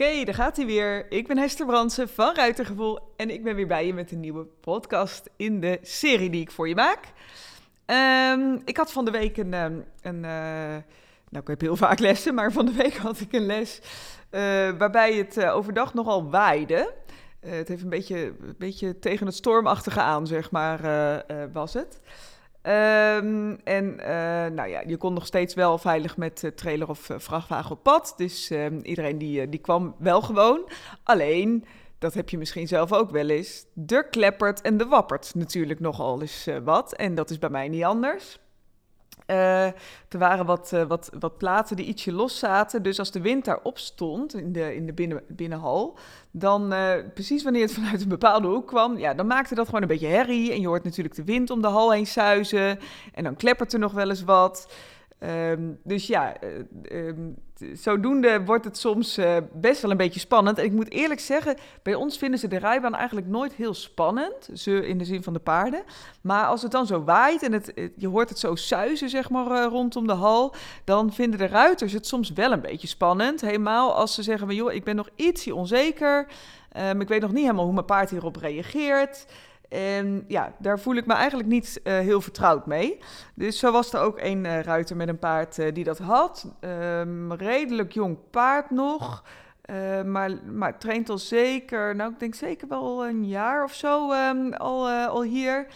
Oké, daar gaat hij weer. Ik ben Hester Bransen van Ruitergevoel en ik ben weer bij je met een nieuwe podcast in de serie die ik voor je maak. Ehm, ik had van de week een, ehm, uh, nou ik heb heel vaak lessen, maar van de week had ik een les uh, waarbij het uh, overdag nogal waaide. het heeft een beetje, een beetje tegen het stormachtige aan, zeg maar, was het. Um, en uh, nou ja, je kon nog steeds wel veilig met trailer of uh, vrachtwagen op pad. Dus um, iedereen die, die kwam wel gewoon. Alleen, dat heb je misschien zelf ook wel eens. Er kleppert en de wappert natuurlijk nogal eens wat. En dat is bij mij niet anders. Uh, er waren wat, uh, wat, wat platen die ietsje los zaten. Dus als de wind daarop stond in de, in de binnen, binnenhal, dan uh, precies wanneer het vanuit een bepaalde hoek kwam, ja, dan maakte dat gewoon een beetje herrie. En je hoort natuurlijk de wind om de hal heen suizen. En dan kleppert er nog wel eens wat. Um, dus ja, um, zodoende wordt het soms uh, best wel een beetje spannend. En ik moet eerlijk zeggen, bij ons vinden ze de rijbaan eigenlijk nooit heel spannend. Ze in de zin van de paarden. Maar als het dan zo waait en het, je hoort het zo suizen, zeg maar, uh, rondom de hal. Dan vinden de ruiters het soms wel een beetje spannend. Helemaal als ze zeggen: van, joh, ik ben nog ietsje onzeker. Um, ik weet nog niet helemaal hoe mijn paard hierop reageert. En ja, daar voel ik me eigenlijk niet uh, heel vertrouwd mee. Dus zo was er ook een uh, ruiter met een paard uh, die dat had. Um, redelijk jong paard nog. maar, maar traint al zeker, nou ik denk zeker wel een jaar of zo um, al, al hier.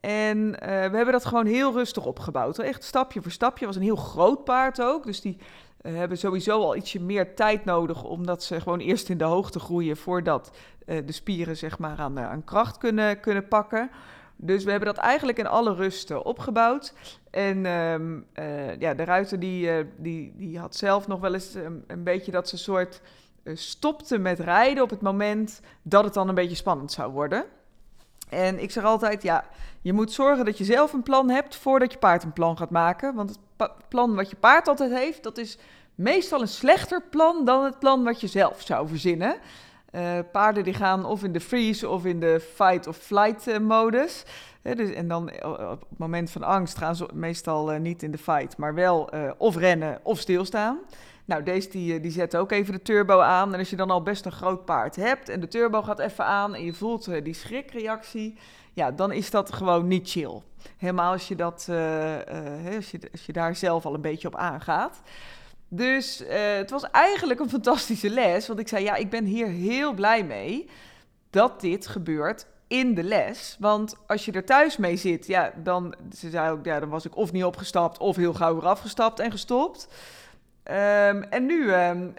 En we hebben dat gewoon heel rustig opgebouwd. Echt stapje voor stapje. Het was een heel groot paard ook. Dus die uh, hebben sowieso al ietsje meer tijd nodig, omdat ze gewoon eerst in de hoogte groeien voordat uh, de spieren zeg maar aan, uh, aan kracht kunnen, kunnen pakken. Dus we hebben dat eigenlijk in alle rust opgebouwd. En um, ja, de ruiter die, die, die had zelf nog wel eens um, een beetje dat ze soort stopte met rijden op het moment dat het dan een beetje spannend zou worden. En ik zeg altijd, ja, je moet zorgen dat je zelf een plan hebt voordat je paard een plan gaat maken. Want het plan wat je paard altijd heeft, dat is meestal een slechter plan dan het plan wat je zelf zou verzinnen. Uh, paarden die gaan of in de freeze of in de fight of flight uh, modus. Dus, en dan uh, op het moment van angst gaan ze meestal niet in de fight, maar wel of rennen of stilstaan. Nou, deze die, die zet ook even de turbo aan. En als je dan al best een groot paard hebt en de turbo gaat even aan en je voelt die schrikreactie, ja, dan is dat gewoon niet chill. Helemaal als je, dat, als je, als je daar zelf al een beetje op aangaat. Dus het was eigenlijk een fantastische les. Want ik zei, ja, ik ben hier heel blij mee dat dit gebeurt in de les. Want als je er thuis mee zit, ja, dan, ze zei ook, ja, dan was ik of niet opgestapt of heel gauw weer afgestapt en gestopt. Um, en nu, um,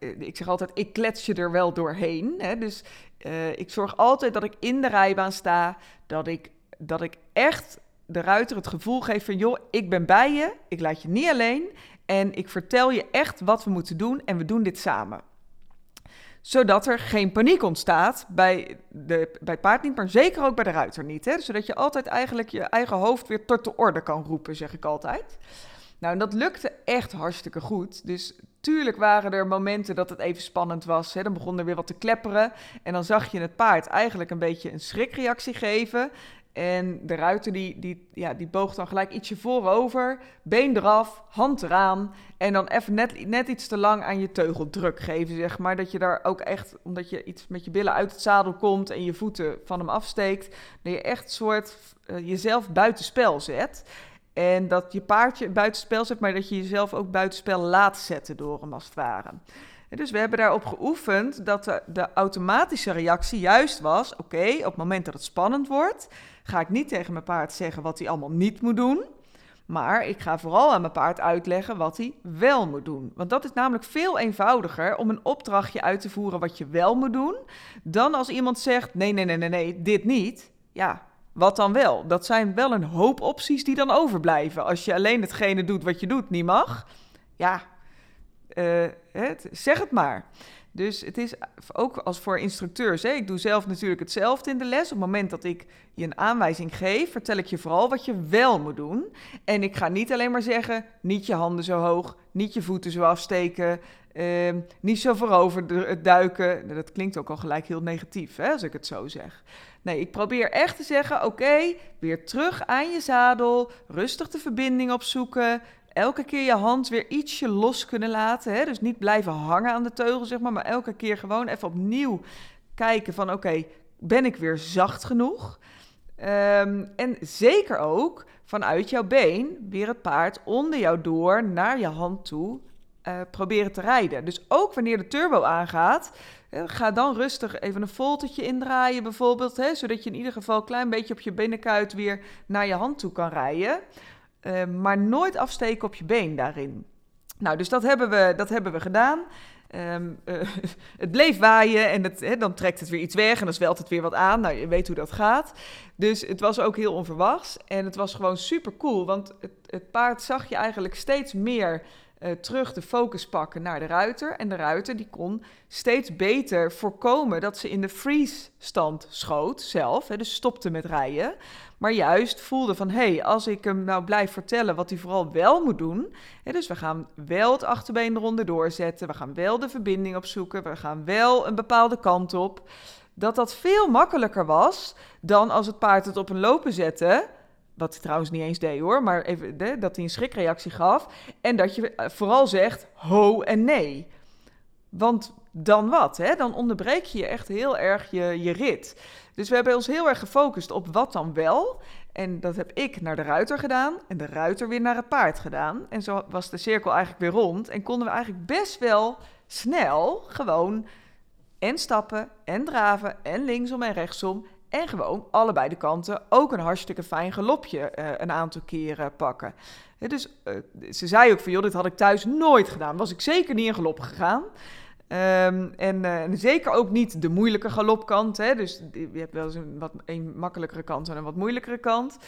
uh, ik zeg altijd, ik klets je er wel doorheen. Hè? Dus uh, ik zorg altijd dat ik in de rijbaan sta, dat ik, dat ik echt de ruiter het gevoel geef van, joh, ik ben bij je, ik laat je niet alleen en ik vertel je echt wat we moeten doen en we doen dit samen. Zodat er geen paniek ontstaat bij, de, bij het paard niet, maar zeker ook bij de ruiter niet. Hè? Zodat je altijd eigenlijk je eigen hoofd weer tot de orde kan roepen, zeg ik altijd. Nou, en dat lukte echt hartstikke goed. Dus tuurlijk waren er momenten dat het even spannend was. Hè? Dan begon er weer wat te klepperen. En dan zag je het paard eigenlijk een beetje een schrikreactie geven. En de ruiter die, die, ja, die boog dan gelijk ietsje voorover, been eraf, hand eraan. En dan even net, net iets te lang aan je teugel druk geven, zeg maar. Dat je daar ook echt, omdat je iets met je billen uit het zadel komt en je voeten van hem afsteekt, dat je echt soort uh, jezelf buitenspel zet. En dat je paardje buitenspel zet, maar dat je jezelf ook buitenspel laat zetten door hem als het ware. Dus we hebben daarop geoefend dat de, automatische reactie juist was: oké, op het moment dat het spannend wordt, ga ik niet tegen mijn paard zeggen wat hij allemaal niet moet doen. Maar ik ga vooral aan mijn paard uitleggen wat hij wel moet doen. Want dat is namelijk veel eenvoudiger om een opdrachtje uit te voeren wat je wel moet doen. Dan als iemand zegt: nee, nee, nee, nee, nee, dit niet. Ja, wat dan wel? Dat zijn wel een hoop opties die dan overblijven. Als je alleen hetgene doet wat je doet, niet mag. Ja, het, zeg het maar. Dus het is ook als voor instructeurs. Hè? Ik doe zelf natuurlijk hetzelfde in de les. Op het moment dat ik je een aanwijzing geef, vertel ik je vooral wat je wel moet doen. En ik ga niet alleen maar zeggen: niet je handen zo hoog, niet je voeten zo afsteken, eh, niet zo voorover duiken. Nou, dat klinkt ook al gelijk heel negatief, hè, als ik het zo zeg. Nee, ik probeer echt te zeggen: oké, weer terug aan je zadel, rustig de verbinding opzoeken. Elke keer je hand weer ietsje los kunnen laten. Hè? Dus niet blijven hangen aan de teugel, zeg maar, maar elke keer gewoon even opnieuw kijken van oké, ben ik weer zacht genoeg? Ehm, en zeker ook vanuit jouw been weer het paard onder jou door naar je hand toe uh, proberen te rijden. Dus ook wanneer de turbo aangaat, ga dan rustig even een voltetje indraaien bijvoorbeeld, hè, zodat je in ieder geval een klein beetje op je binnenkuit weer naar je hand toe kan rijden. Uh, maar nooit afsteken op je been daarin. Nou, dus dat hebben we, dat hebben we gedaan. Um, uh, het bleef waaien en dan trekt het weer iets weg en dan zwelt het weer wat aan. Nou, je weet hoe dat gaat. Dus het was ook heel onverwachts en het was gewoon super cool, want het, het paard zag je eigenlijk steeds meer uh, terug de focus pakken naar de ruiter. En de ruiter die kon steeds beter voorkomen dat ze in de freeze-stand schoot zelf. Hè, dus stopte met rijden. Maar juist voelde van, hé, hey, als ik hem nou blijf vertellen wat hij vooral wel moet doen. Hè, dus we gaan wel het achterbeen eronder doorzetten. We gaan wel de verbinding opzoeken. We gaan wel een bepaalde kant op. Dat dat veel makkelijker was dan als het paard het op een lopen zette wat hij trouwens niet eens deed hoor, maar even, dat hij een schrikreactie gaf. En dat je eh, vooral zegt ho en nee. Want dan wat? Hè? Dan onderbreek je echt heel erg je, je rit. Dus we hebben ons heel erg gefocust op wat dan wel. En dat heb ik naar de ruiter gedaan en de ruiter weer naar het paard gedaan. En zo was de cirkel eigenlijk weer rond. En konden we eigenlijk best wel snel gewoon en stappen en draven en linksom en rechtsom en gewoon allebei de kanten ook een hartstikke fijn galopje uh, een aantal keren pakken. dus uh, ze zei ook van, joh, dit had ik thuis nooit gedaan. Was ik zeker niet in galop gegaan. En, uh, en, zeker ook niet de moeilijke galopkant. Hè? Dus je hebt wel eens een wat een makkelijkere kant en een wat moeilijkere kant.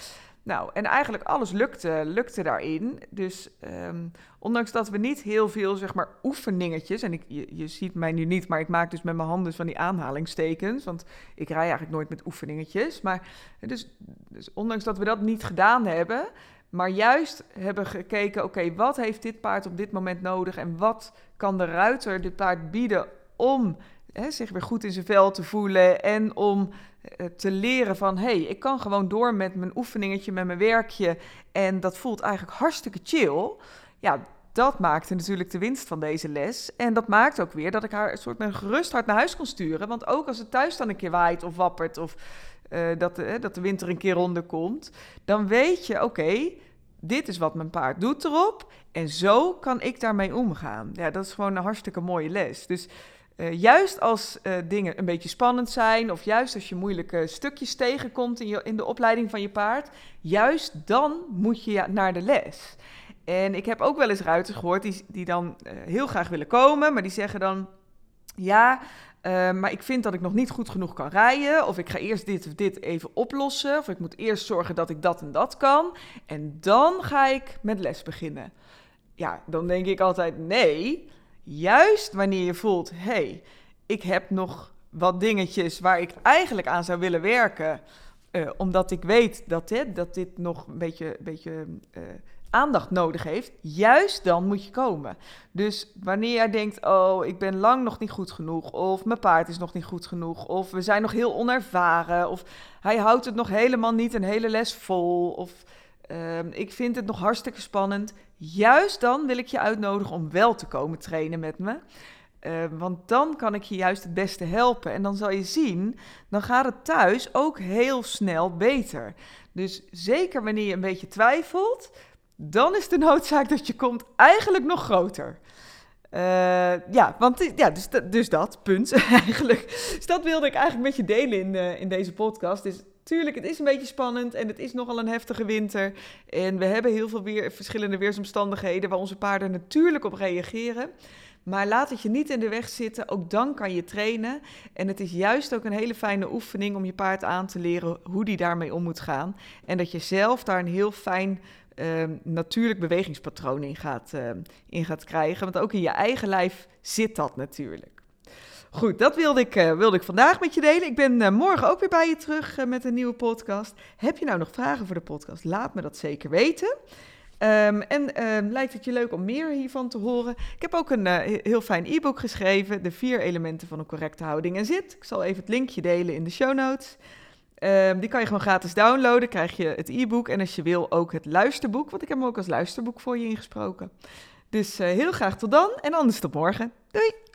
Nou, en eigenlijk alles lukte, lukte daarin. Dus um, ondanks dat we niet heel veel, zeg maar, oefeningetjes... en ik, je, je, ziet mij nu niet, maar ik maak dus met mijn handen van die aanhalingstekens... want ik rij eigenlijk nooit met oefeningetjes. Maar dus, dus ondanks dat we dat niet gedaan hebben... maar juist hebben gekeken, oké, wat heeft dit paard op dit moment nodig... en wat kan de ruiter dit paard bieden om hè, zich weer goed in zijn vel te voelen... en om eh, te leren van hé, hey, ik kan gewoon door met mijn oefeningetje, met mijn werkje en dat voelt eigenlijk hartstikke chill. Ja, dat maakte natuurlijk de winst van deze les. En dat maakt ook weer dat ik haar een soort met gerust hart naar huis kon sturen. Want ook als het thuis dan een keer waait of wappert of uh, dat, de, dat de winter een keer ronder komt, dan weet je, oké, dit is wat mijn paard doet erop. En zo kan ik daarmee omgaan. Ja, dat is gewoon een hartstikke mooie les. Dus uh, juist als uh, dingen een beetje spannend zijn, of juist als je moeilijke stukjes tegenkomt in, je, in de opleiding van je paard, juist dan moet je naar de les. En ik heb ook wel eens ruiters gehoord die, die dan uh, heel graag willen komen, maar die zeggen dan: Ja, maar ik vind dat ik nog niet goed genoeg kan rijden, of ik ga eerst dit of dit even oplossen, of ik moet eerst zorgen dat ik dat en dat kan, en dan ga ik met les beginnen. Ja, dan denk ik altijd: Nee. Juist wanneer je voelt, hé, hey, ik heb nog wat dingetjes waar ik eigenlijk aan zou willen werken. Uh, omdat ik weet dat, hè, dat dit nog een beetje, beetje uh, aandacht nodig heeft. Juist dan moet je komen. Dus wanneer jij denkt, oh, ik ben lang nog niet goed genoeg. Of mijn paard is nog niet goed genoeg. Of we zijn nog heel onervaren. Of hij houdt het nog helemaal niet een hele les vol. Of uh, ik vind het nog hartstikke spannend. Juist dan wil ik je uitnodigen om wel te komen trainen met me. Uh, want dan kan ik je juist het beste helpen. En dan zal je zien, dan gaat het thuis ook heel snel beter. Dus zeker wanneer je een beetje twijfelt, dan is de noodzaak dat je komt eigenlijk nog groter. Uh, ja, want ja, dus, dus dat, punt eigenlijk. Dus dat wilde ik eigenlijk met je delen in, uh, in deze podcast. Dus tuurlijk, het is een beetje spannend en het is nogal een heftige winter. En we hebben heel veel weer, verschillende weersomstandigheden waar onze paarden natuurlijk op reageren. Maar laat het je niet in de weg zitten, ook dan kan je trainen. En het is juist ook een hele fijne oefening om je paard aan te leren hoe die daarmee om moet gaan. En dat je zelf daar een heel fijn uh, natuurlijk bewegingspatroon in gaat, uh, in gaat krijgen. Want ook in je eigen lijf zit dat natuurlijk. Goed, dat wilde ik, uh, wilde ik vandaag met je delen. Ik ben uh, morgen ook weer bij je terug uh, met een nieuwe podcast. Heb je nou nog vragen voor de podcast? Laat me dat zeker weten. Um, en lijkt het je leuk om meer hiervan te horen? Ik heb ook een heel fijn e-book geschreven, de vier elementen van een correcte houding en zit. Ik zal even het linkje delen in de show notes. Ehm, die kan je gewoon gratis downloaden. Krijg je het e-book en als je wil ook het luisterboek. Want ik heb hem ook als luisterboek voor je ingesproken. Dus heel graag tot dan en anders tot morgen. Doei!